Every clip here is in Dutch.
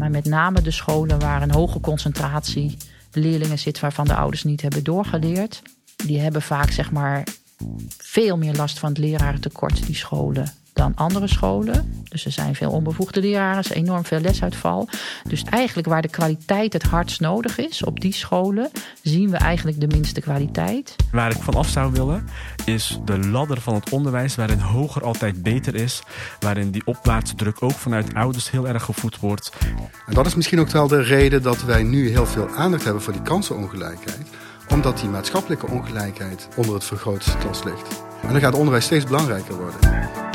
Maar met name de scholen waar een hoge concentratie leerlingen zit waarvan de ouders niet hebben doorgeleerd. Die hebben vaak zeg maar veel meer last van het lerarentekort, die scholen dan andere scholen. Dus er zijn veel onbevoegde leraren, er is enorm veel lesuitval. Dus eigenlijk waar de kwaliteit het hardst nodig is, op die scholen, zien we eigenlijk de minste kwaliteit. Waar ik vanaf zou willen, is de ladder van het onderwijs, waarin hoger altijd beter is. Waarin die opwaartse druk ook vanuit ouders heel erg gevoed wordt. En dat is misschien ook wel de reden dat wij nu heel veel aandacht hebben voor die kansenongelijkheid omdat die maatschappelijke ongelijkheid onder het vergrootglas ligt. En dan gaat onderwijs steeds belangrijker worden.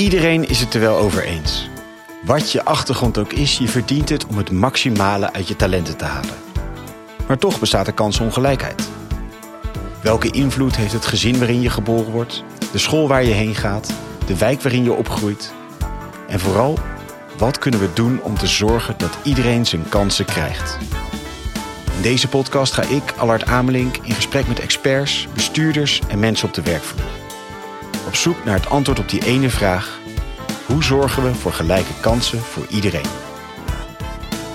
Iedereen is het er wel over eens. Wat je achtergrond ook is, je verdient het om het maximale uit je talenten te halen. Maar toch bestaat er kansongelijkheid. Welke invloed heeft het gezin waarin je geboren wordt, de school waar je heen gaat, de wijk waarin je opgroeit? En vooral, wat kunnen we doen om te zorgen dat iedereen zijn kansen krijgt? In deze podcast ga ik, Allard Amelink, in gesprek met experts, bestuurders en mensen op de werkvloer. Op zoek naar het antwoord op die ene vraag: hoe zorgen we voor gelijke kansen voor iedereen?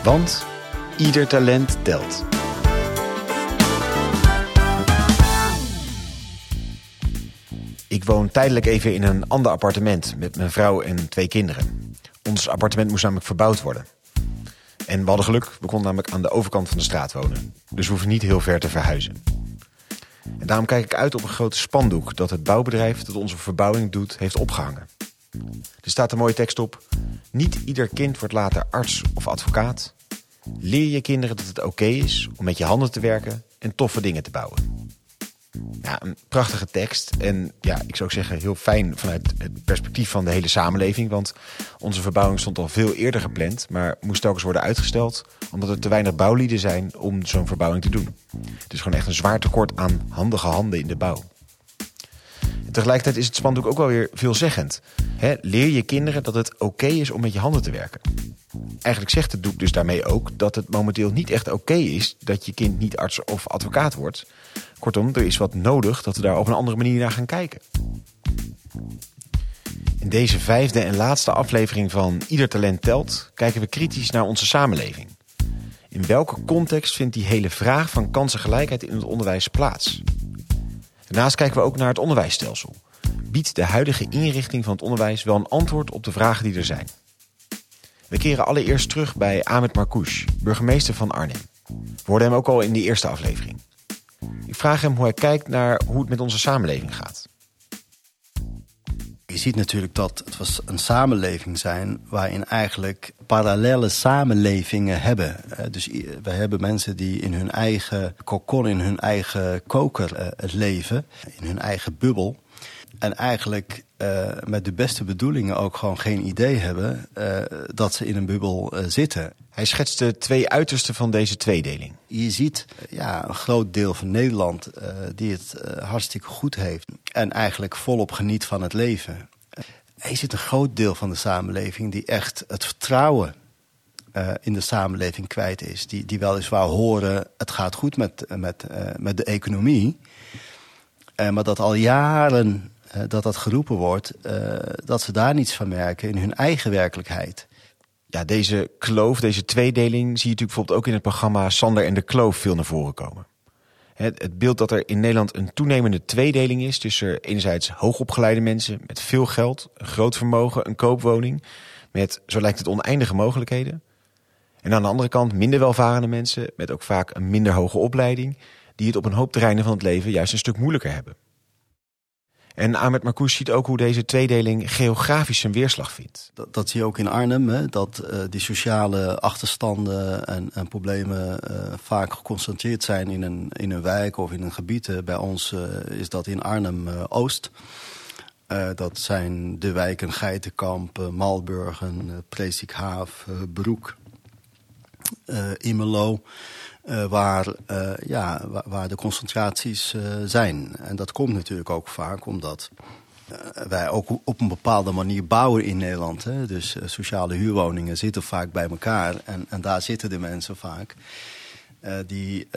Want ieder talent telt. Ik woon tijdelijk even in een ander appartement met mijn vrouw en twee kinderen. Ons appartement moest namelijk verbouwd worden. En we hadden geluk, we konden namelijk aan de overkant van de straat wonen. Dus we hoeven niet heel ver te verhuizen. En daarom kijk ik uit op een grote spandoek dat het bouwbedrijf dat onze verbouwing doet, heeft opgehangen. Er staat een mooie tekst op. Niet ieder kind wordt later arts of advocaat. Leer je kinderen dat het oké is om met je handen te werken en toffe dingen te bouwen. Ja, een prachtige tekst. En ja, ik zou ook zeggen heel fijn vanuit het perspectief van de hele samenleving. Want onze verbouwing stond al veel eerder gepland, maar moest telkens worden uitgesteld. Omdat er te weinig bouwlieden zijn om zo'n verbouwing te doen. Het is gewoon echt een zwaar tekort aan handige handen in de bouw. Tegelijkertijd is het spandoek ook wel weer veelzeggend. He, leer je kinderen dat het oké is om met je handen te werken. Eigenlijk zegt het doek dus daarmee ook dat het momenteel niet echt oké is dat je kind niet arts of advocaat wordt. Kortom, er is wat nodig dat we daar op een andere manier naar gaan kijken. In deze vijfde en laatste aflevering van Ieder Talent Telt kijken we kritisch naar onze samenleving. In welke context vindt die hele vraag van kansengelijkheid in het onderwijs plaats? Daarnaast kijken we ook naar het onderwijsstelsel. Biedt de huidige inrichting van het onderwijs wel een antwoord op de vragen die er zijn? We keren allereerst terug bij Ahmed Marcouch, burgemeester van Arnhem. We hoorden hem ook al in die eerste aflevering. Ik vraag hem hoe hij kijkt naar hoe het met onze samenleving gaat. Je ziet natuurlijk dat het was een samenleving zijn waarin eigenlijk parallele samenlevingen hebben. Dus we hebben mensen die in hun eigen kokon, in hun eigen koker eh, leven, in hun eigen bubbel. En eigenlijk uh, met de beste bedoelingen ook gewoon geen idee hebben uh, dat ze in een bubbel uh, zitten. Hij schetst de twee uitersten van deze tweedeling. Je ziet ja, een groot deel van Nederland die het hartstikke goed heeft en eigenlijk volop geniet van het leven. Er zit een groot deel van de samenleving die echt het vertrouwen in de samenleving kwijt is. Die, die weliswaar horen, het gaat goed met, met, met de economie. maar dat al jaren dat dat geroepen wordt, dat ze daar niets van merken in hun eigen werkelijkheid. Ja, deze kloof, deze tweedeling zie je natuurlijk bijvoorbeeld ook in het programma Sander en de Kloof veel naar voren komen. Het, het beeld dat er in Nederland een toenemende tweedeling is tussen enerzijds hoogopgeleide mensen met veel geld, een groot vermogen, een koopwoning, met, zo lijkt het, oneindige mogelijkheden. En aan de andere kant minder welvarende mensen met ook vaak een minder hoge opleiding, die het op een hoop terreinen van het leven juist een stuk moeilijker hebben. En Ahmed Marcouch ziet ook hoe deze tweedeling geografisch zijn weerslag vindt. Dat, dat zie je ook in Arnhem, hè, dat uh, die sociale achterstanden en, en problemen uh, vaak geconcentreerd zijn in een, in een wijk of in een gebied. Bij ons is dat in Arnhem-Oost. dat zijn de wijken Geitenkamp, Malburgen, Presikhaaf, Broek, Imelo. Uh, waar, uh, ja, waar, de concentraties uh, zijn. En dat komt natuurlijk ook vaak omdat wij ook op een bepaalde manier bouwen in Nederland. Hè? Dus sociale huurwoningen zitten vaak bij elkaar en, en daar zitten de mensen vaak. die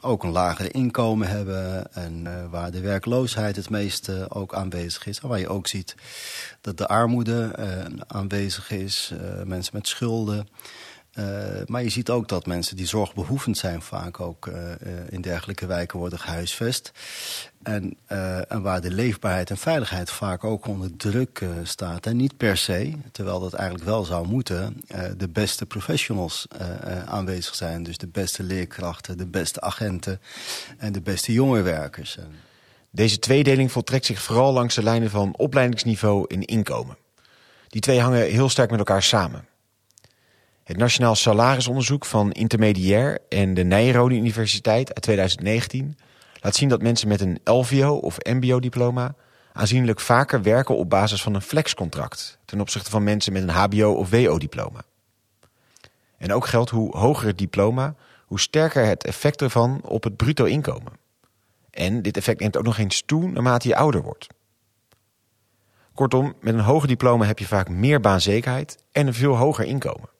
ook een lager inkomen hebben en waar de werkloosheid het meest ook aanwezig is. En waar je ook ziet dat de armoede aanwezig is, mensen met schulden. Uh, maar je ziet ook dat mensen die zorgbehoevend zijn... vaak ook uh, in dergelijke wijken worden gehuisvest. En, en, waar de leefbaarheid en veiligheid vaak ook onder druk staat. En niet per se, terwijl dat eigenlijk wel zou moeten... de beste professionals aanwezig zijn. Dus de beste leerkrachten, de beste agenten en de beste jongerenwerkers. Deze tweedeling voltrekt zich vooral langs de lijnen van opleidingsniveau en inkomen. Die twee hangen heel sterk met elkaar samen. Het Nationaal Salarisonderzoek van Intermediair en de Nijrode Universiteit uit 2019 laat zien dat mensen met een LVO of MBO-diploma aanzienlijk vaker werken op basis van een flexcontract ten opzichte van mensen met een HBO of WO-diploma. En ook geldt hoe hoger het diploma, hoe sterker het effect ervan op het bruto inkomen. En dit effect neemt ook nog eens toe naarmate je ouder wordt. Kortom, met een hoger diploma heb je vaak meer baanzekerheid en een veel hoger inkomen.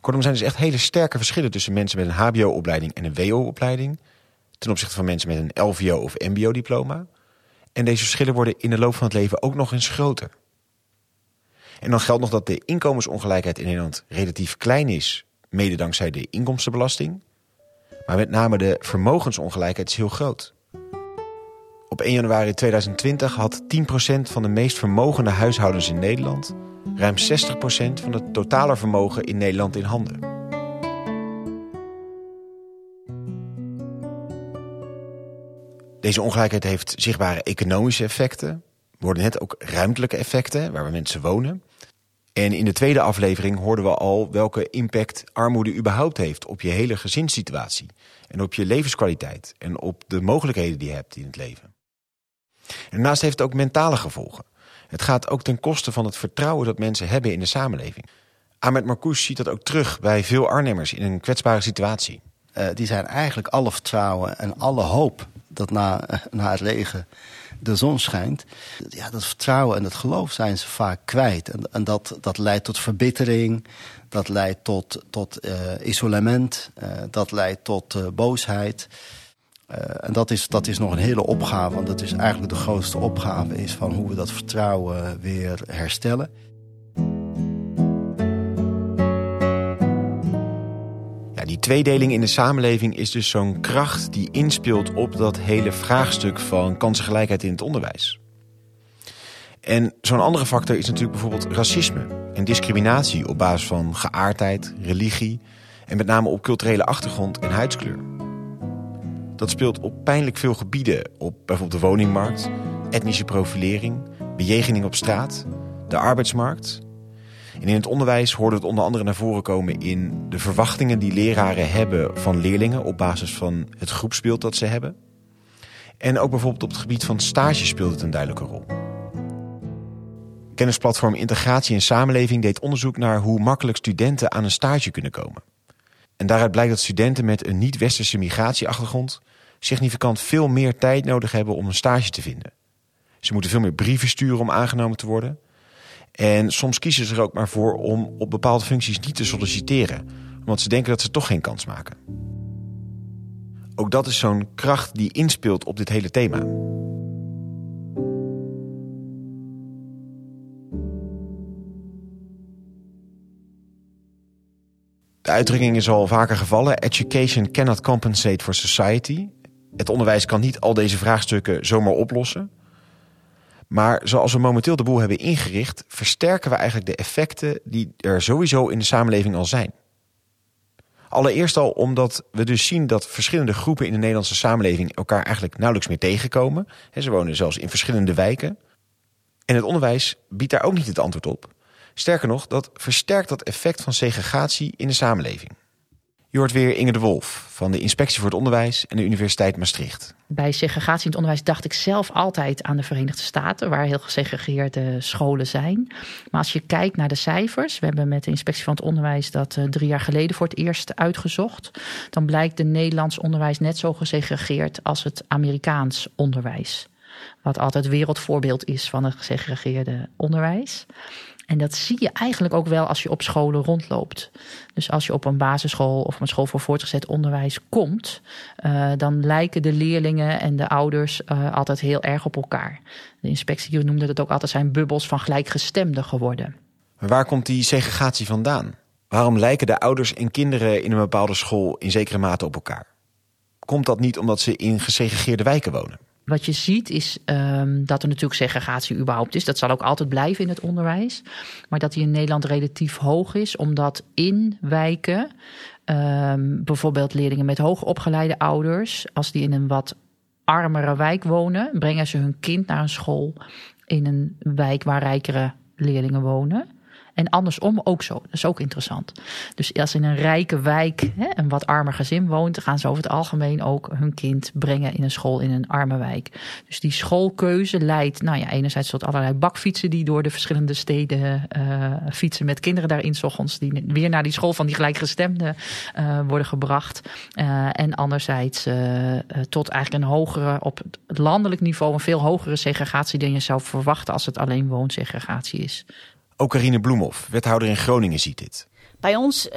Kortom zijn dus echt hele sterke verschillen tussen mensen met een HBO-opleiding en een WO-opleiding. Ten opzichte van mensen met een LVO of MBO-diploma. En deze verschillen worden in de loop van het leven ook nog eens groter. En dan geldt nog dat de inkomensongelijkheid in Nederland relatief klein is, mede dankzij de inkomstenbelasting. Maar met name de vermogensongelijkheid is heel groot. Op 1 januari 2020 had 10% van de meest vermogende huishoudens in Nederland ruim 60% van het totale vermogen in Nederland in handen. Deze ongelijkheid heeft zichtbare economische effecten. We hoorden net ook ruimtelijke effecten, waar we mensen wonen. En in de tweede aflevering hoorden we al welke impact armoede überhaupt heeft op je hele gezinssituatie. En op je levenskwaliteit en op de mogelijkheden die je hebt in het leven. En daarnaast heeft het ook mentale gevolgen. Het gaat ook ten koste van het vertrouwen dat mensen hebben in de samenleving. Ahmed Marcouch ziet dat ook terug bij veel Arnhemmers in een kwetsbare situatie. Uh, die zijn eigenlijk alle vertrouwen en alle hoop dat na, na het leger de zon schijnt. Ja, dat vertrouwen en dat geloof zijn ze vaak kwijt. En, en dat, dat leidt tot verbittering, dat leidt tot, tot uh, isolement, uh, dat leidt tot boosheid. Uh, en dat is, dat is nog een hele opgave, want dat is eigenlijk de grootste opgave... is van hoe we dat vertrouwen weer herstellen. Ja, die tweedeling in de samenleving is dus zo'n kracht die inspeelt op dat hele vraagstuk van kansengelijkheid in het onderwijs. En zo'n andere factor is natuurlijk bijvoorbeeld racisme en discriminatie op basis van geaardheid, religie en met name op culturele achtergrond en huidskleur. Dat speelt op pijnlijk veel gebieden. Op bijvoorbeeld de woningmarkt, etnische profilering, bejegening op straat, de arbeidsmarkt. En in het onderwijs hoorde het onder andere naar voren komen in de verwachtingen die leraren hebben van leerlingen op basis van het groepsbeeld dat ze hebben. En ook bijvoorbeeld op het gebied van stage speelt het een duidelijke rol. Kennisplatform Integratie en Samenleving deed onderzoek naar hoe makkelijk studenten aan een stage kunnen komen. En daaruit blijkt dat studenten met een niet-westerse migratieachtergrond significant veel meer tijd nodig hebben om een stage te vinden. Ze moeten veel meer brieven sturen om aangenomen te worden. En soms kiezen ze er ook maar voor om op bepaalde functies niet te solliciteren, omdat ze denken dat ze toch geen kans maken. Ook dat is zo'n kracht die inspeelt op dit hele thema. De uitdrukking is al vaker gevallen: education cannot compensate for society. Het onderwijs kan niet al deze vraagstukken zomaar oplossen. Maar zoals we momenteel de boel hebben ingericht, versterken we eigenlijk de effecten die er sowieso in de samenleving al zijn. Allereerst al omdat we dus zien dat verschillende groepen in de Nederlandse samenleving elkaar eigenlijk nauwelijks meer tegenkomen. Ze wonen zelfs in verschillende wijken. En het onderwijs biedt daar ook niet het antwoord op. Sterker nog, dat versterkt dat effect van segregatie in de samenleving. Je hoort weer Inge de Wolf van de Inspectie voor het Onderwijs en de Universiteit Maastricht. Bij segregatie in het onderwijs dacht ik zelf altijd aan de Verenigde Staten, waar heel gesegregeerde scholen zijn. Maar als je kijkt naar de cijfers, we hebben met de Inspectie van het Onderwijs dat eh, drie jaar geleden voor het eerst uitgezocht, dan blijkt de Nederlands onderwijs net zo gesegregeerd als het Amerikaans onderwijs. Wat altijd wereldvoorbeeld is van een gesegregeerde onderwijs. En dat zie je eigenlijk ook wel als je op scholen rondloopt. Dus als je op een basisschool of een school voor voortgezet onderwijs komt, uh, dan lijken de leerlingen en de ouders uh, altijd heel erg op elkaar. De inspectie noemde het ook altijd zijn bubbels van gelijkgestemden geworden. Waar komt die segregatie vandaan? Waarom lijken de ouders en kinderen in een bepaalde school in zekere mate op elkaar? Komt dat niet omdat ze in gesegregeerde wijken wonen? Wat je ziet is um, dat er natuurlijk segregatie überhaupt is. Dat zal ook altijd blijven in het onderwijs. Maar dat die in Nederland relatief hoog is, omdat in wijken um, bijvoorbeeld leerlingen met hoogopgeleide ouders, als die in een wat armere wijk wonen, brengen ze hun kind naar een school in een wijk waar rijkere leerlingen wonen. En andersom ook zo. Dat is ook interessant. Dus als in een rijke wijk hè, een wat armer gezin woont, gaan ze over het algemeen ook hun kind brengen in een school in een arme wijk. Dus die schoolkeuze leidt, nou ja, enerzijds tot allerlei bakfietsen die door de verschillende steden uh, fietsen met kinderen daarin, ochtends, die weer naar die school van die gelijkgestemden uh, worden gebracht. Uh, en anderzijds tot eigenlijk een hogere, op het landelijk niveau, een veel hogere segregatie dan je zou verwachten als het alleen woonsegregatie is. Ook Karine Bloemhoff, wethouder in Groningen, ziet dit. Bij ons uh,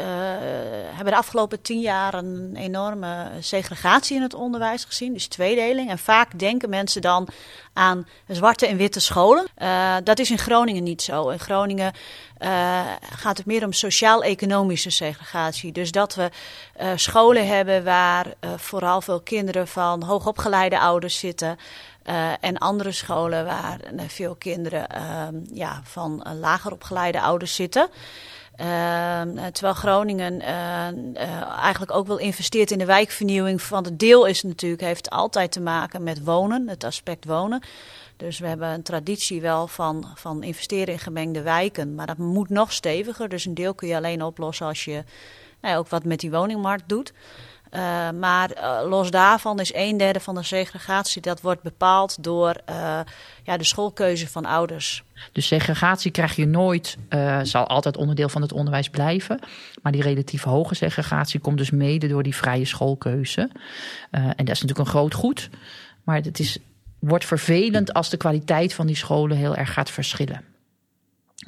hebben we de afgelopen tien jaar een enorme segregatie in het onderwijs gezien, dus tweedeling. En vaak denken mensen dan aan zwarte en witte scholen. Uh, dat is in Groningen niet zo. In Groningen uh, gaat het meer om sociaal-economische segregatie. Dus dat we scholen hebben waar vooral veel kinderen van hoogopgeleide ouders zitten. En andere scholen waar veel kinderen uh, ja, van lager opgeleide ouders zitten. Ehm, terwijl Groningen eigenlijk ook wel investeert in de wijkvernieuwing. Van het deel is natuurlijk, heeft altijd te maken met wonen, het aspect wonen. Dus we hebben een traditie wel van, van investeren in gemengde wijken. Maar dat moet nog steviger. Dus een deel kun je alleen oplossen als je nou ook wat met die woningmarkt doet. Uh, maar uh, los daarvan is een derde van de segregatie dat wordt bepaald door uh, ja, de schoolkeuze van ouders. Dus segregatie krijg je nooit, zal altijd onderdeel van het onderwijs blijven. Maar die relatief hoge segregatie komt dus mede door die vrije schoolkeuze. en dat is natuurlijk een groot goed. Maar het is, wordt vervelend als de kwaliteit van die scholen heel erg gaat verschillen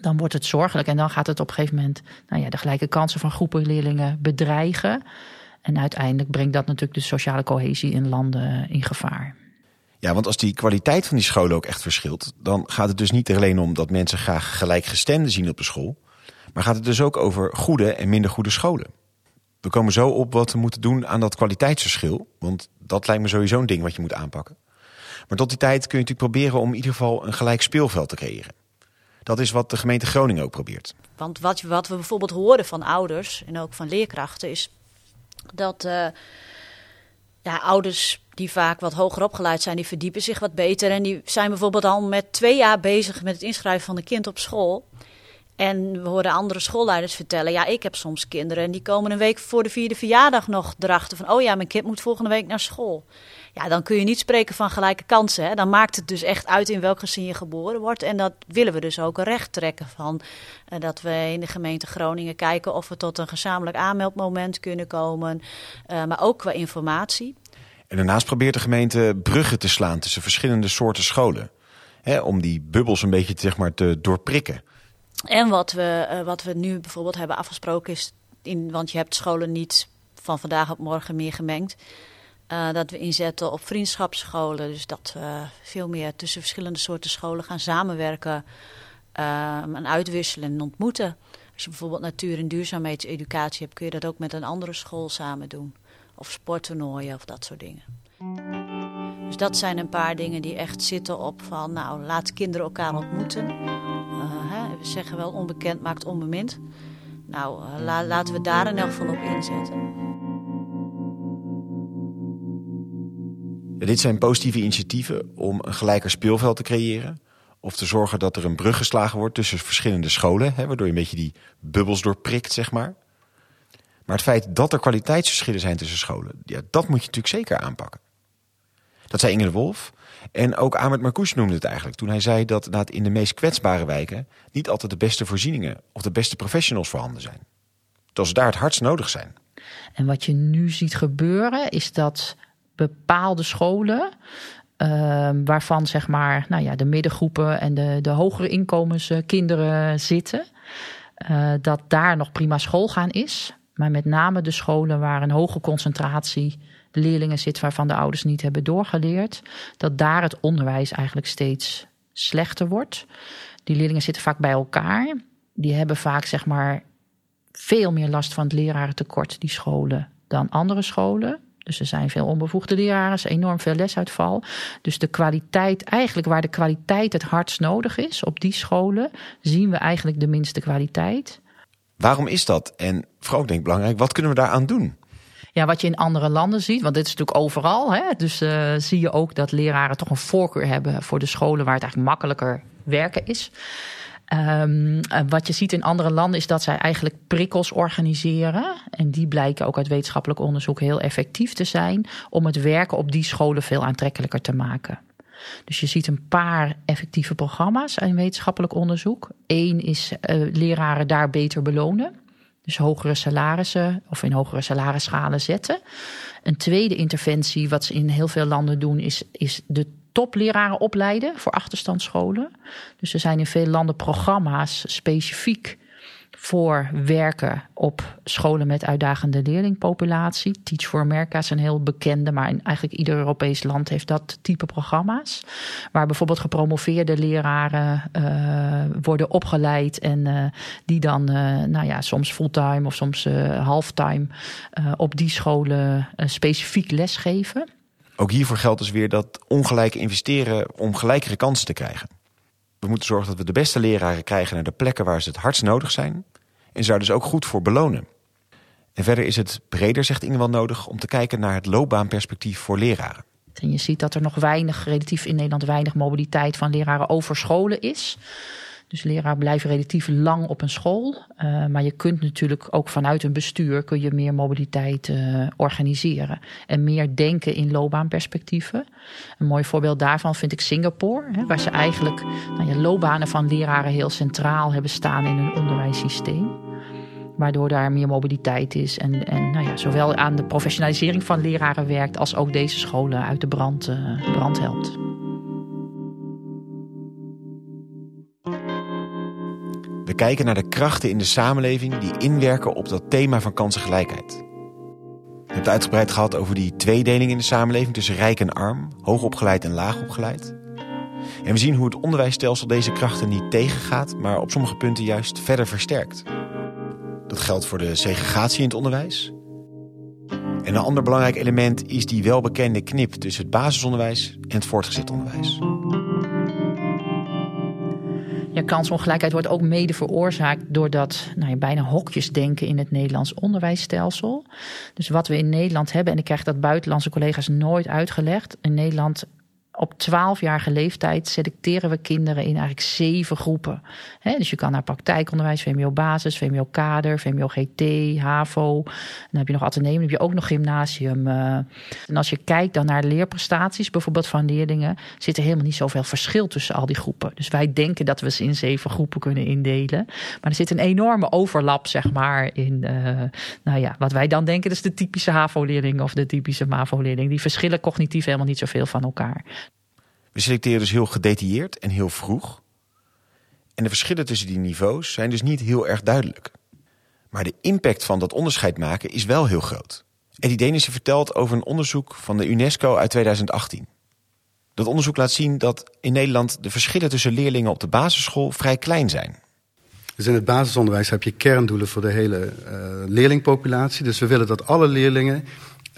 dan wordt het zorgelijk en dan gaat het op een gegeven moment nou ja, de gelijke kansen van groepen leerlingen bedreigen. En uiteindelijk brengt dat natuurlijk de sociale cohesie in landen in gevaar. Ja, want als die kwaliteit van die scholen ook echt verschilt, dan gaat het dus niet alleen om dat mensen graag gelijkgestemden zien op de school, maar gaat het dus ook over goede en minder goede scholen. We komen zo op wat we moeten doen aan dat kwaliteitsverschil, want dat lijkt me sowieso een ding wat je moet aanpakken. Maar tot die tijd kun je natuurlijk proberen om in ieder geval een gelijk speelveld te creëren. Dat is wat de gemeente Groningen ook probeert. Want wat, wat we bijvoorbeeld horen van ouders en ook van leerkrachten is dat uh, ja, ouders die vaak wat hoger opgeleid zijn, die verdiepen zich wat beter. En die zijn bijvoorbeeld al met twee jaar bezig met het inschrijven van een kind op school. En we horen andere schoolleiders vertellen: ja, ik heb soms kinderen en die komen een week voor de vierde verjaardag nog erachter van: oh ja, mijn kind moet volgende week naar school. Ja, dan kun je niet spreken van gelijke kansen. Hè? Dan maakt het dus echt uit in welk gezin je geboren wordt. En dat willen we dus ook recht trekken van. Uh, dat we in de gemeente Groningen kijken of we tot een gezamenlijk aanmeldmoment kunnen komen. Uh, maar ook qua informatie. En daarnaast probeert de gemeente bruggen te slaan tussen verschillende soorten scholen. Hè, om die bubbels een beetje zeg maar, te doorprikken. En wat we, uh, wat we nu bijvoorbeeld hebben afgesproken is, in, want je hebt scholen niet van vandaag op morgen meer gemengd. Uh, dat we inzetten op vriendschapsscholen. Dus dat we veel meer tussen verschillende soorten scholen gaan samenwerken uh, en uitwisselen en ontmoeten. Als je bijvoorbeeld natuur- en duurzaamheidseducatie hebt, kun je dat ook met een andere school samen doen. Of sporttoernooien of dat soort dingen. Dus dat zijn een paar dingen die echt zitten op van, nou, laat kinderen elkaar ontmoeten. Uh, hè, we zeggen wel, onbekend maakt onbemind. Nou, la, laten we daar in elk geval op inzetten. Dit zijn positieve initiatieven om een gelijker speelveld te creëren. Of te zorgen dat er een brug geslagen wordt tussen verschillende scholen. Hè, waardoor je een beetje die bubbels doorprikt, zeg maar. Maar het feit dat er kwaliteitsverschillen zijn tussen scholen, ja, dat moet je natuurlijk zeker aanpakken. Dat zei Inge de Wolf. En ook Ahmed Marcouch noemde het eigenlijk toen hij zei dat, in de meest kwetsbare wijken niet altijd de beste voorzieningen of de beste professionals voorhanden zijn. Dat ze daar het hardst nodig zijn. En wat je nu ziet gebeuren is dat bepaalde scholen Ehm, waarvan zeg maar, nou ja, de middengroepen en de, de hogere inkomenskinderen zitten. Uh, dat daar nog prima schoolgaan is. Maar met name de scholen waar een hoge concentratie leerlingen zit waarvan de ouders niet hebben doorgeleerd, dat daar het onderwijs eigenlijk steeds slechter wordt. Die leerlingen zitten vaak bij elkaar. Die hebben vaak zeg maar veel meer last van het lerarentekort, die scholen, dan andere scholen. Dus er zijn veel onbevoegde leraren, er enorm veel lesuitval. Dus de kwaliteit, eigenlijk waar de kwaliteit het hardst nodig is, op die scholen, zien we eigenlijk de minste kwaliteit. Waarom is dat? En vooral denk ik belangrijk, wat kunnen we daaraan doen? Ja, wat je in andere landen ziet, want dit is natuurlijk overal. Hè? Dus uh, zie je ook dat leraren toch een voorkeur hebben voor de scholen waar het eigenlijk makkelijker werken is. Um, wat je ziet in andere landen is dat zij eigenlijk prikkels organiseren. En die blijken ook uit wetenschappelijk onderzoek heel effectief te zijn om het werken op die scholen veel aantrekkelijker te maken. Dus je ziet een paar effectieve programma's in wetenschappelijk onderzoek. Eén is uh, leraren daar beter belonen. Dus hogere salarissen of in hogere salarisschalen zetten. Een tweede interventie, wat ze in heel veel landen doen, is, is de topleraren opleiden voor achterstandsscholen. Dus er zijn in veel landen programma's specifiek voor werken op scholen met uitdagende leerlingpopulatie. Teach for America is een heel bekende, maar in eigenlijk ieder Europees land heeft dat type programma's. Waar bijvoorbeeld gepromoveerde leraren uh, worden opgeleid en uh, die dan, uh, nou ja, soms fulltime of soms halftime op die scholen specifiek lesgeven. Ook hiervoor geldt dus weer dat ongelijk investeren om gelijkere kansen te krijgen. We moeten zorgen dat we de beste leraren krijgen naar de plekken waar ze het hardst nodig zijn. En ze dus ook goed voor belonen. En verder is het breder, zegt Inge nodig om te kijken naar het loopbaanperspectief voor leraren. En je ziet dat er nog weinig, relatief in Nederland weinig mobiliteit van leraren over scholen is. Dus leraren blijven relatief lang op een school. Uh, maar je kunt natuurlijk ook vanuit een bestuur kun je meer mobiliteit uh, organiseren. En meer denken in loopbaanperspectieven. Een mooi voorbeeld daarvan vind ik Singapore. Hè, waar ze eigenlijk nou ja, loopbanen van leraren heel centraal hebben staan in hun onderwijssysteem. Waardoor daar meer mobiliteit is. En, en nou ja, zowel aan de professionalisering van leraren werkt. als ook deze scholen uit de brand, uh, brand helpt. We kijken naar de krachten in de samenleving die inwerken op dat thema van kansengelijkheid. We hebben het uitgebreid gehad over die tweedeling in de samenleving tussen rijk en arm, hoogopgeleid en laagopgeleid. En we zien hoe het onderwijsstelsel deze krachten niet tegengaat, maar op sommige punten juist verder versterkt. Dat geldt voor de segregatie in het onderwijs. En een ander belangrijk element is die welbekende knip tussen het basisonderwijs en het voortgezet onderwijs. Ja, kansongelijkheid wordt ook mede veroorzaakt doordat nou ja, bijna hokjes denken in het Nederlands onderwijsstelsel. Dus wat we in Nederland hebben, en ik krijg dat buitenlandse collega's nooit uitgelegd. In Nederland op 12-jarige leeftijd selecteren we kinderen in eigenlijk zeven groepen. dus je kan naar praktijkonderwijs, VMBO basis, VMBO kader, VMBO GT, HAVO. Dan heb je nog ateneum, dan heb je ook nog gymnasium. Uh. En als je kijkt dan naar leerprestaties bijvoorbeeld van leerlingen, zit er helemaal niet zoveel verschil tussen al die groepen. Dus wij denken dat we ze in zeven groepen kunnen indelen. Maar er zit een enorme overlap, zeg maar, in uh, nou ja, wat wij dan denken, dat is de typische HAVO-leerling of de typische MAVO-leerling. Die verschillen cognitief helemaal niet zoveel van elkaar. We selecteren dus heel gedetailleerd en heel vroeg. En de verschillen tussen die niveaus zijn dus niet heel erg duidelijk. Maar de impact van dat onderscheid maken is wel heel groot. Eddie Denissen vertelt over een onderzoek van de UNESCO uit 2018. Dat onderzoek laat zien dat in Nederland de verschillen tussen leerlingen op de basisschool vrij klein zijn. Dus in het basisonderwijs heb je kerndoelen voor de hele uh, leerlingpopulatie. Dus we willen dat alle leerlingen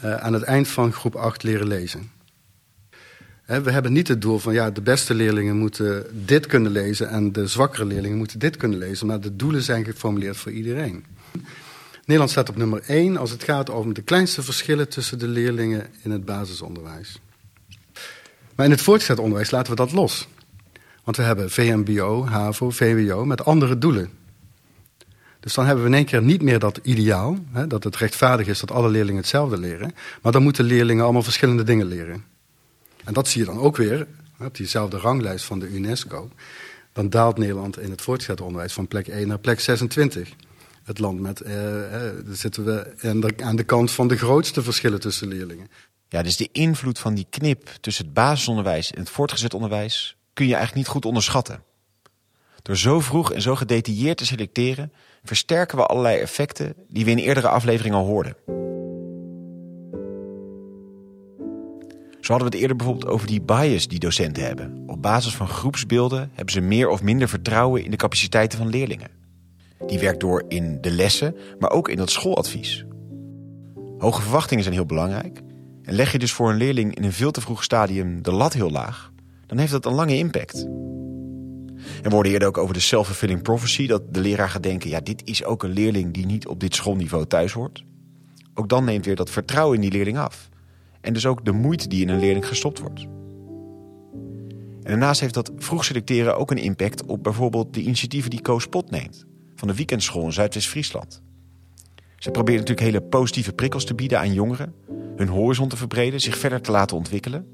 uh, aan het eind van groep 8 leren lezen. We hebben niet het doel van ja, de beste leerlingen moeten dit kunnen lezen en de zwakkere leerlingen moeten dit kunnen lezen. Maar de doelen zijn geformuleerd voor iedereen. Nederland staat op nummer 1 als het gaat om de kleinste verschillen tussen de leerlingen in het basisonderwijs. Maar in het voortgezet onderwijs laten we dat los. Want we hebben VMBO, HAVO, VWO met andere doelen. Dus dan hebben we in één keer niet meer dat ideaal, hè, dat het rechtvaardig is dat alle leerlingen hetzelfde leren. Maar dan moeten leerlingen allemaal verschillende dingen leren. En dat zie je dan ook weer op diezelfde ranglijst van de UNESCO. Dan daalt Nederland in het voortgezet onderwijs van plek 1 naar plek 26. Het land met, eh, zitten we aan de, aan de kant van de grootste verschillen tussen leerlingen. Ja, dus de invloed van die knip tussen het basisonderwijs en het voortgezet onderwijs kun je eigenlijk niet goed onderschatten. Door zo vroeg en zo gedetailleerd te selecteren, versterken we allerlei effecten die we in eerdere afleveringen al hoorden. Zo hadden we het eerder bijvoorbeeld over die bias die docenten hebben. Op basis van groepsbeelden hebben ze meer of minder vertrouwen in de capaciteiten van leerlingen. Die werkt door in de lessen, maar ook in het schooladvies. Hoge verwachtingen zijn heel belangrijk. En leg je dus voor een leerling in een veel te vroeg stadium de lat heel laag, dan heeft dat een lange impact. En we hoorden eerder ook over de self-fulfilling prophecy, dat de leraar gaat denken: ja, dit is ook een leerling die niet op dit schoolniveau thuis hoort. Ook dan neemt weer dat vertrouwen in die leerling af. En dus ook de moeite die in een leerling gestopt wordt. En daarnaast heeft dat vroeg selecteren ook een impact op bijvoorbeeld de initiatieven die Koos neemt. Van de weekendschool in Zuidwest-Friesland. Ze proberen natuurlijk hele positieve prikkels te bieden aan jongeren. Hun horizon te verbreden, zich verder te laten ontwikkelen.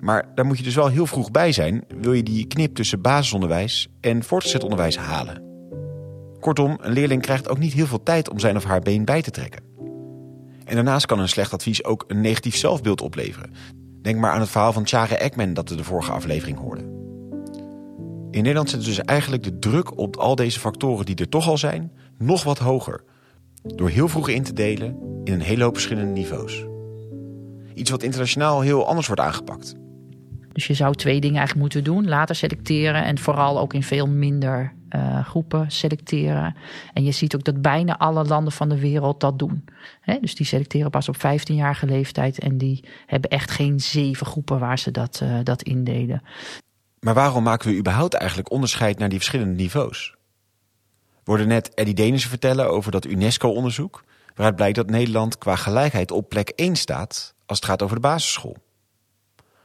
Maar daar moet je dus wel heel vroeg bij zijn, wil je die knip tussen basisonderwijs en voortgezet onderwijs halen. Kortom, een leerling krijgt ook niet heel veel tijd om zijn of haar been bij te trekken. En daarnaast kan een slecht advies ook een negatief zelfbeeld opleveren. Denk maar aan het verhaal van Tjare Ekman dat we de vorige aflevering hoorden. In Nederland zit dus eigenlijk de druk op al deze factoren die er toch al zijn, nog wat hoger. Door heel vroeg in te delen in een hele hoop verschillende niveaus. Iets wat internationaal heel anders wordt aangepakt. Dus je zou twee dingen eigenlijk moeten doen. Later selecteren en vooral ook in veel minder uh, groepen selecteren. En je ziet ook dat bijna alle landen van de wereld dat doen. dus die selecteren pas op 15-jarige leeftijd. En die hebben echt geen zeven groepen waar ze dat, uh, dat indelen. Maar waarom maken we überhaupt eigenlijk onderscheid naar die verschillende niveaus? We hoorden net Eddie Denissen vertellen over dat UNESCO-onderzoek... waaruit blijkt dat Nederland qua gelijkheid op plek 1 staat... als het gaat over de basisschool.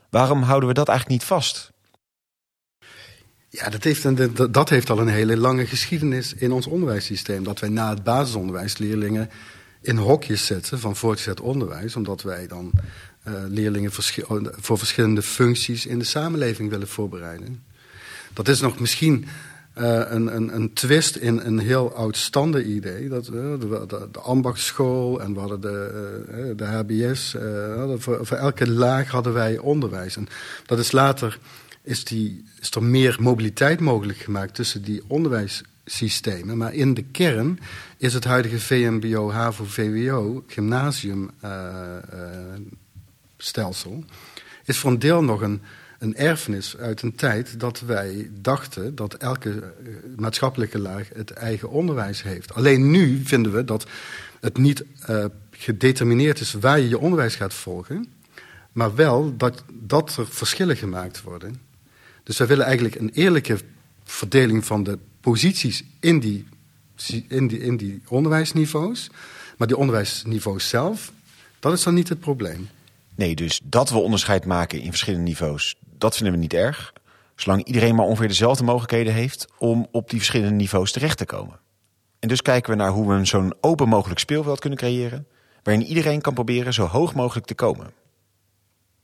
Waarom houden we dat eigenlijk niet vast? Ja, dat heeft, een, dat heeft al een hele lange geschiedenis in ons onderwijssysteem. Dat wij na het basisonderwijs leerlingen in hokjes zetten van voortgezet onderwijs. Omdat wij dan uh, leerlingen voor verschillende functies in de samenleving willen voorbereiden. Dat is nog misschien uh, een, een, een, twist in een heel oud idee. Dat, uh, de, de, en we hadden de, de HBS. voor, voor elke laag hadden wij onderwijs. En dat is later is, die, is er meer mobiliteit mogelijk gemaakt tussen die onderwijssystemen. Maar in de kern is het huidige VMBO, HAVO, VWO, gymnasiumstelsel, uh, uh, is voor een deel nog een, een erfenis uit een tijd dat wij dachten dat elke uh, maatschappelijke laag het eigen onderwijs heeft. Alleen nu vinden we dat het niet uh, gedetermineerd is waar je je onderwijs gaat volgen, maar wel dat, dat er verschillen gemaakt worden. Dus wij willen eigenlijk een eerlijke verdeling van de posities in die, in die, in die onderwijsniveaus. Maar die onderwijsniveaus zelf, dat is dan niet het probleem. Nee, dus dat we onderscheid maken in verschillende niveaus, dat vinden we niet erg. Zolang iedereen maar ongeveer dezelfde mogelijkheden heeft om op die verschillende niveaus terecht te komen. En dus kijken we naar hoe we zo'n open mogelijk speelveld kunnen creëren, waarin iedereen kan proberen zo hoog mogelijk te komen.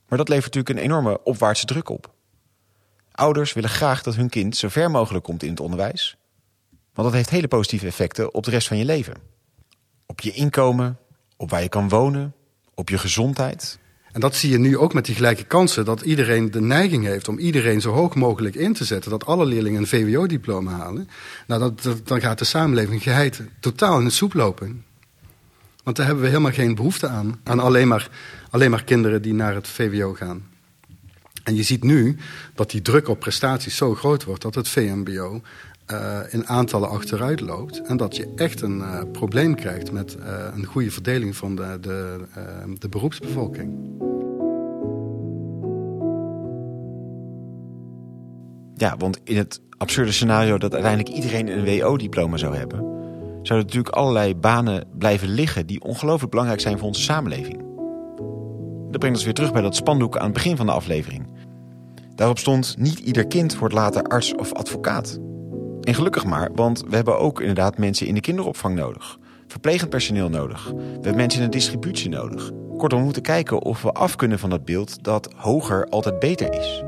Maar dat levert natuurlijk een enorme opwaartse druk op. Ouders willen graag dat hun kind zo ver mogelijk komt in het onderwijs. Want dat heeft hele positieve effecten op de rest van je leven. Op je inkomen, op waar je kan wonen, op je gezondheid. En dat zie je nu ook met die gelijke kansen. Dat iedereen de neiging heeft om iedereen zo hoog mogelijk in te zetten. Dat alle leerlingen een VWO-diploma halen. Nou, dat, dan gaat de samenleving geheid totaal in de soep lopen. Want daar hebben we helemaal geen behoefte aan. Aan alleen maar, alleen maar kinderen die naar het VWO gaan. En je ziet nu dat die druk op prestaties zo groot wordt dat het VMBO eh, in aantallen achteruit loopt. En dat je echt een uh, probleem krijgt met uh, een goede verdeling van de, de, de beroepsbevolking. Ja, want in het absurde scenario dat uiteindelijk iedereen een WO-diploma zou hebben, zouden natuurlijk allerlei banen blijven liggen die ongelooflijk belangrijk zijn voor onze samenleving. Dat brengt ons weer terug bij dat spandoek aan het begin van de aflevering. Daarop stond: Niet ieder kind wordt later arts of advocaat. En gelukkig maar, want we hebben ook inderdaad mensen in de kinderopvang nodig. Verplegend personeel nodig. We hebben mensen in de distributie nodig. Kortom, we moeten kijken of we af kunnen van dat beeld dat hoger altijd beter is.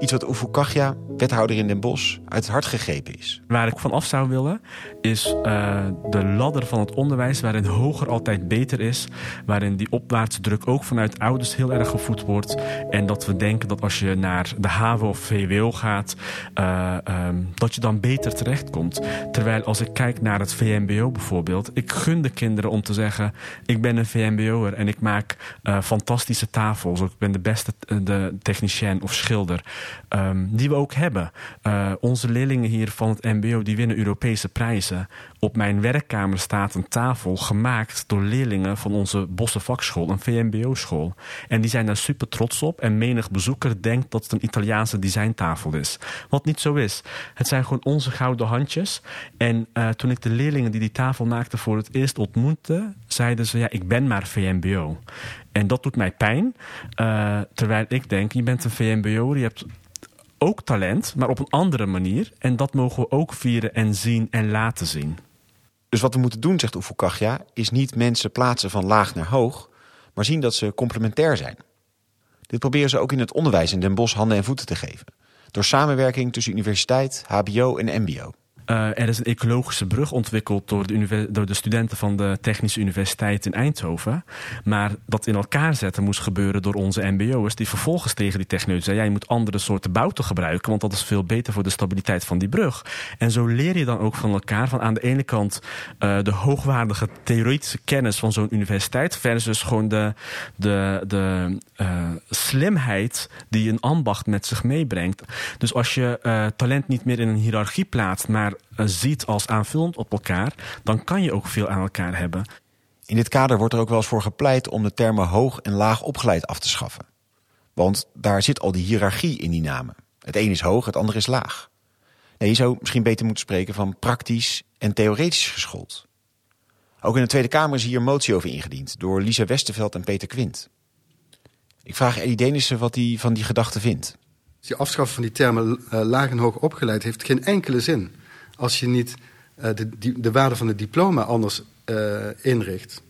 Iets wat Ufukagya wethouder in Den Bosch, uit het hart gegrepen is. Waar ik van af zou willen, is uh, de ladder van het onderwijs, waarin hoger altijd beter is. Waarin die opwaartse druk ook vanuit ouders heel erg gevoed wordt. En dat we denken dat als je naar de HAVO of VWO gaat, uh, um, dat je dan beter terechtkomt. Terwijl als ik kijk naar het VMBO bijvoorbeeld, ik gun de kinderen om te zeggen: ik ben een VMBO'er en ik maak uh, fantastische tafels. Ik ben de beste de technicien of schilder. Um, die we ook hebben. Uh, onze leerlingen hier van het MBO die winnen Europese prijzen. Op mijn werkkamer staat een tafel gemaakt door leerlingen van onze Bosse vakschool, een VMBO-school. En die zijn daar super trots op. En menig bezoeker denkt dat het een Italiaanse designtafel is. Wat niet zo is. Het zijn gewoon onze gouden handjes. En uh, toen ik de leerlingen die die tafel maakten voor het eerst ontmoette, zeiden ze: Ja, ik ben maar VMBO. En dat doet mij pijn. Uh, terwijl ik denk: Je bent een VMBO, je hebt ook talent, maar op een andere manier. En dat mogen we ook vieren en zien en laten zien. Dus wat we moeten doen, zegt Oefukachja, is niet mensen plaatsen van laag naar hoog, maar zien dat ze complementair zijn. Dit proberen ze ook in het onderwijs in Den Bosch handen en voeten te geven. Door samenwerking tussen universiteit, HBO en MBO. Uh, er is een ecologische brug ontwikkeld door de, door de, studenten van de Technische Universiteit in Eindhoven. Maar dat in elkaar zetten moest gebeuren door onze MBO'ers, die vervolgens tegen die techneuten zeiden: ja, je moet andere soorten bouten gebruiken, want dat is veel beter voor de stabiliteit van die brug. En zo leer je dan ook van elkaar van aan de ene kant uh, de hoogwaardige theoretische kennis van zo'n universiteit, versus gewoon de, de, de uh, slimheid die een ambacht met zich meebrengt. Dus als je talent niet meer in een hiërarchie plaatst, maar ziet als aanvullend op elkaar, dan kan je ook veel aan elkaar hebben. In dit kader wordt er ook wel eens voor gepleit om de termen hoog en laag opgeleid af te schaffen. Want daar zit al die hiërarchie in die namen. Het een is hoog, het ander is laag. Nee, je zou misschien beter moeten spreken van praktisch en theoretisch geschoold. Ook in de Tweede Kamer is hier een motie over ingediend door Lisa Westerveld en Peter Quint. Ik vraag Eddie Denissen wat hij van die gedachte vindt. Die afschaffen van die termen uh, laag en hoog opgeleid heeft geen enkele zin als je niet uh, de, de, waarde van het diploma anders uh, inricht.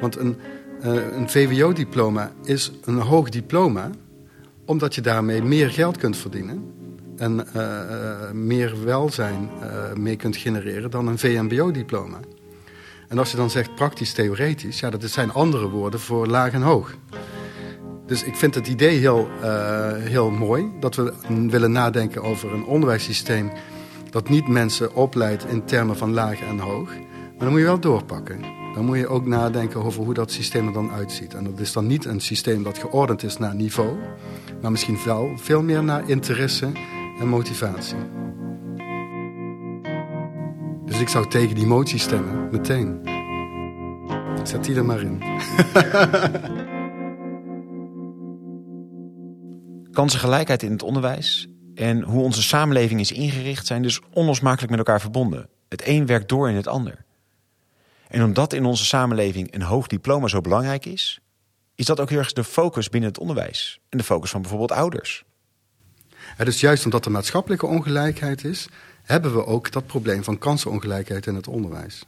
Want een, uh, een VWO-diploma is een hoog diploma, omdat je daarmee meer geld kunt verdienen en meer welzijn mee kunt genereren dan een VMBO-diploma. En als je dan zegt praktisch-theoretisch, ja, dat zijn andere woorden voor laag en hoog. Dus ik vind het idee heel, heel mooi dat we willen nadenken over een onderwijssysteem dat niet mensen opleidt in termen van laag en hoog. Maar dan moet je wel doorpakken. Dan moet je ook nadenken over hoe dat systeem er dan uitziet. En dat is dan niet een systeem dat geordend is naar niveau, maar misschien wel veel meer naar interesse en motivatie. Dus ik zou tegen die motie stemmen, meteen. Zet die er maar in. Kansengelijkheid in het onderwijs en hoe onze samenleving is ingericht zijn dus onlosmakelijk met elkaar verbonden. Het een werkt door in het ander. En omdat in onze samenleving een hoog diploma zo belangrijk is, is dat ook heel erg de focus binnen het onderwijs en de focus van bijvoorbeeld ouders. Ja, dus juist omdat er maatschappelijke ongelijkheid is, hebben we ook dat probleem van kansenongelijkheid in het onderwijs.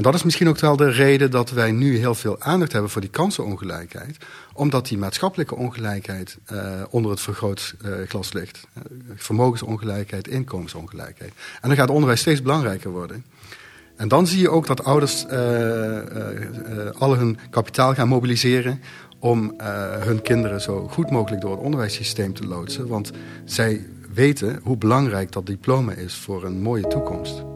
En dat is misschien ook wel de reden dat wij nu heel veel aandacht hebben voor die kansenongelijkheid. Omdat die maatschappelijke ongelijkheid uh, onder het vergrootglas uh, ligt. Uh, vermogensongelijkheid, inkomensongelijkheid. En dan gaat onderwijs steeds belangrijker worden. En dan zie je ook dat ouders al hun kapitaal gaan mobiliseren om hun kinderen zo goed mogelijk door het onderwijssysteem te loodsen. Want zij weten hoe belangrijk dat diploma is voor een mooie toekomst.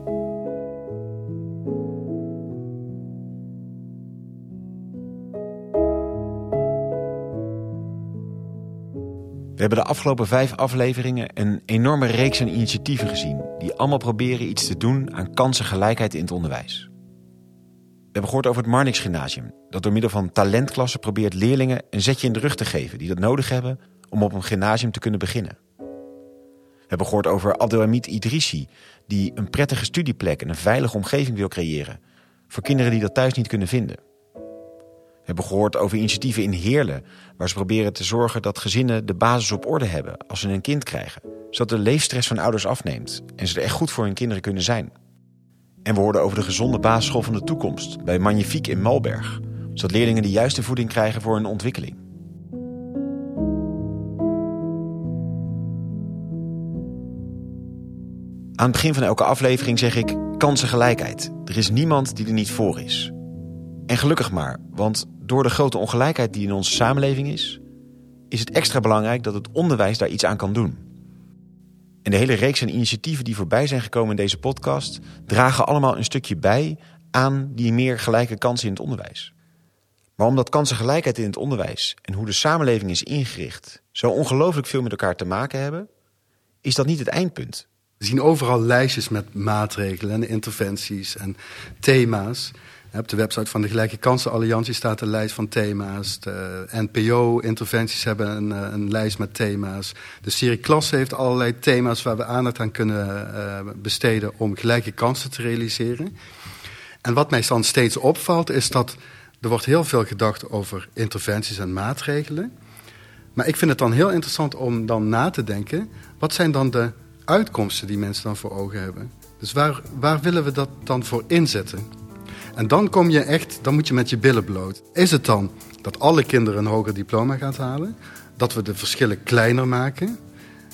We hebben de afgelopen vijf afleveringen een enorme reeks aan initiatieven gezien... die allemaal proberen iets te doen aan kansengelijkheid in het onderwijs. We hebben gehoord over het Marnix Gymnasium... dat door middel van talentklassen probeert leerlingen een zetje in de rug te geven... die dat nodig hebben om op een gymnasium te kunnen beginnen. We hebben gehoord over Abdelhamid Idrissi... die een prettige studieplek en een veilige omgeving wil creëren... voor kinderen die dat thuis niet kunnen vinden... We hebben gehoord over initiatieven in Heerlen... waar ze proberen te zorgen dat gezinnen de basis op orde hebben... als ze een kind krijgen. Zodat de leefstress van ouders afneemt... en ze er echt goed voor hun kinderen kunnen zijn. En we hoorden over de gezonde basisschool van de toekomst... bij Magnifiek in Malberg. Zodat leerlingen de juiste voeding krijgen voor hun ontwikkeling. Aan het begin van elke aflevering zeg ik kansengelijkheid. Er is niemand die er niet voor is. En gelukkig maar, want door de grote ongelijkheid die in onze samenleving is, is het extra belangrijk dat het onderwijs daar iets aan kan doen. En de hele reeks en initiatieven die voorbij zijn gekomen in deze podcast dragen allemaal een stukje bij aan die meer gelijke kansen in het onderwijs. Maar omdat kansengelijkheid in het onderwijs en hoe de samenleving is ingericht zo ongelooflijk veel met elkaar te maken hebben, is dat niet het eindpunt. We zien overal lijstjes met maatregelen en interventies en thema's. Op de website van de Gelijke Kansenalliantie staat een lijst van thema's. De NPO-interventies hebben een, eh, een, lijst met thema's. De serie Klasse heeft allerlei thema's waar we aandacht aan kunnen uh, besteden om gelijke kansen te realiseren. En wat mij dan steeds opvalt is dat er wordt heel veel gedacht over interventies en maatregelen. Maar ik vind het dan heel interessant om dan na te denken... wat zijn dan de uitkomsten die mensen dan voor ogen hebben? Dus waar, waar willen we dat dan voor inzetten? En dan kom je echt, dan moet je met je billen bloot. Is het dan dat alle kinderen een hoger diploma gaan halen? Dat we de verschillen kleiner maken?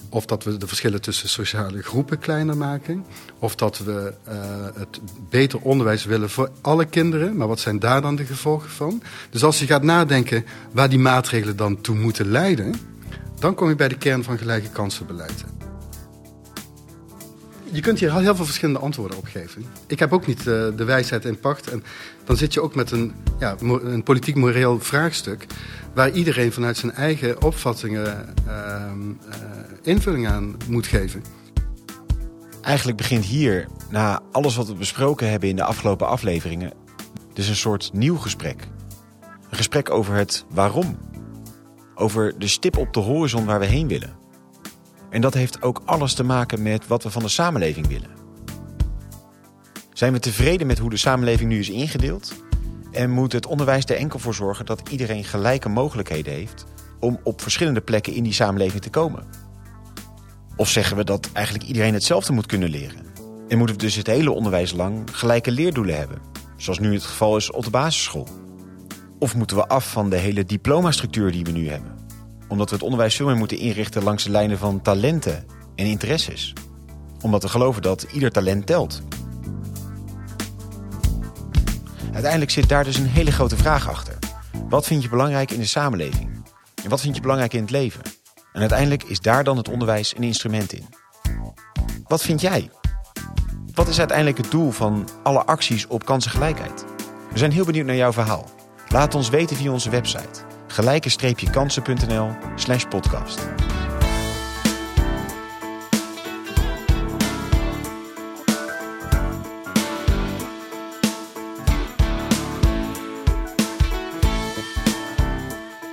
Of dat we de verschillen tussen sociale groepen kleiner maken. Of dat we uh, het beter onderwijs willen voor alle kinderen. Maar wat zijn daar dan de gevolgen van? Dus als je gaat nadenken waar die maatregelen dan toe moeten leiden... dan kom je bij de kern van gelijke kansenbeleid je kunt hier heel veel verschillende antwoorden op geven. Ik heb ook niet uh, de wijsheid in pacht. En dan zit je ook met een, ja, een politiek-moreel vraagstuk... waar iedereen vanuit zijn eigen opvattingen uh, uh, invulling aan moet geven. Eigenlijk begint hier, na alles wat we besproken hebben in de afgelopen afleveringen... dus een soort nieuw gesprek. Een gesprek over het waarom. Over de stip op de horizon waar we heen willen. En dat heeft ook alles te maken met wat we van de samenleving willen. Zijn we tevreden met hoe de samenleving nu is ingedeeld? En moet het onderwijs er enkel voor zorgen dat iedereen gelijke mogelijkheden heeft om op verschillende plekken in die samenleving te komen? Of zeggen we dat eigenlijk iedereen hetzelfde moet kunnen leren? En moeten we dus het hele onderwijs lang gelijke leerdoelen hebben, zoals nu het geval is op de basisschool? Of moeten we af van de hele diplomastructuur die we nu hebben? Omdat we het onderwijs veel meer moeten inrichten langs de lijnen van talenten en interesses. Omdat we geloven dat ieder talent telt. Uiteindelijk zit daar dus een hele grote vraag achter. Wat vind je belangrijk in de samenleving? En wat vind je belangrijk in het leven? En uiteindelijk is daar dan het onderwijs een instrument in. Wat vind jij? Wat is uiteindelijk het doel van alle acties op kansengelijkheid? We zijn heel benieuwd naar jouw verhaal. Laat ons weten via onze website gelijke-kansen.nl slash podcast.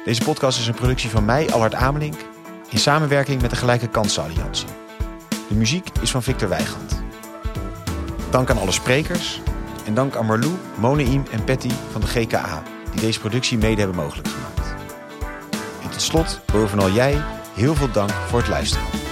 Deze podcast is een productie van mij, Allard Amelink, in samenwerking met de Gelijke Kansen Alliantie. De muziek is van Victor Weigand. Dank aan alle sprekers en dank aan Marlou, Moneim en Patty van de GKA, die deze productie mede hebben mogelijk gemaakt. Slot, bovenal jij, heel veel dank voor het luisteren.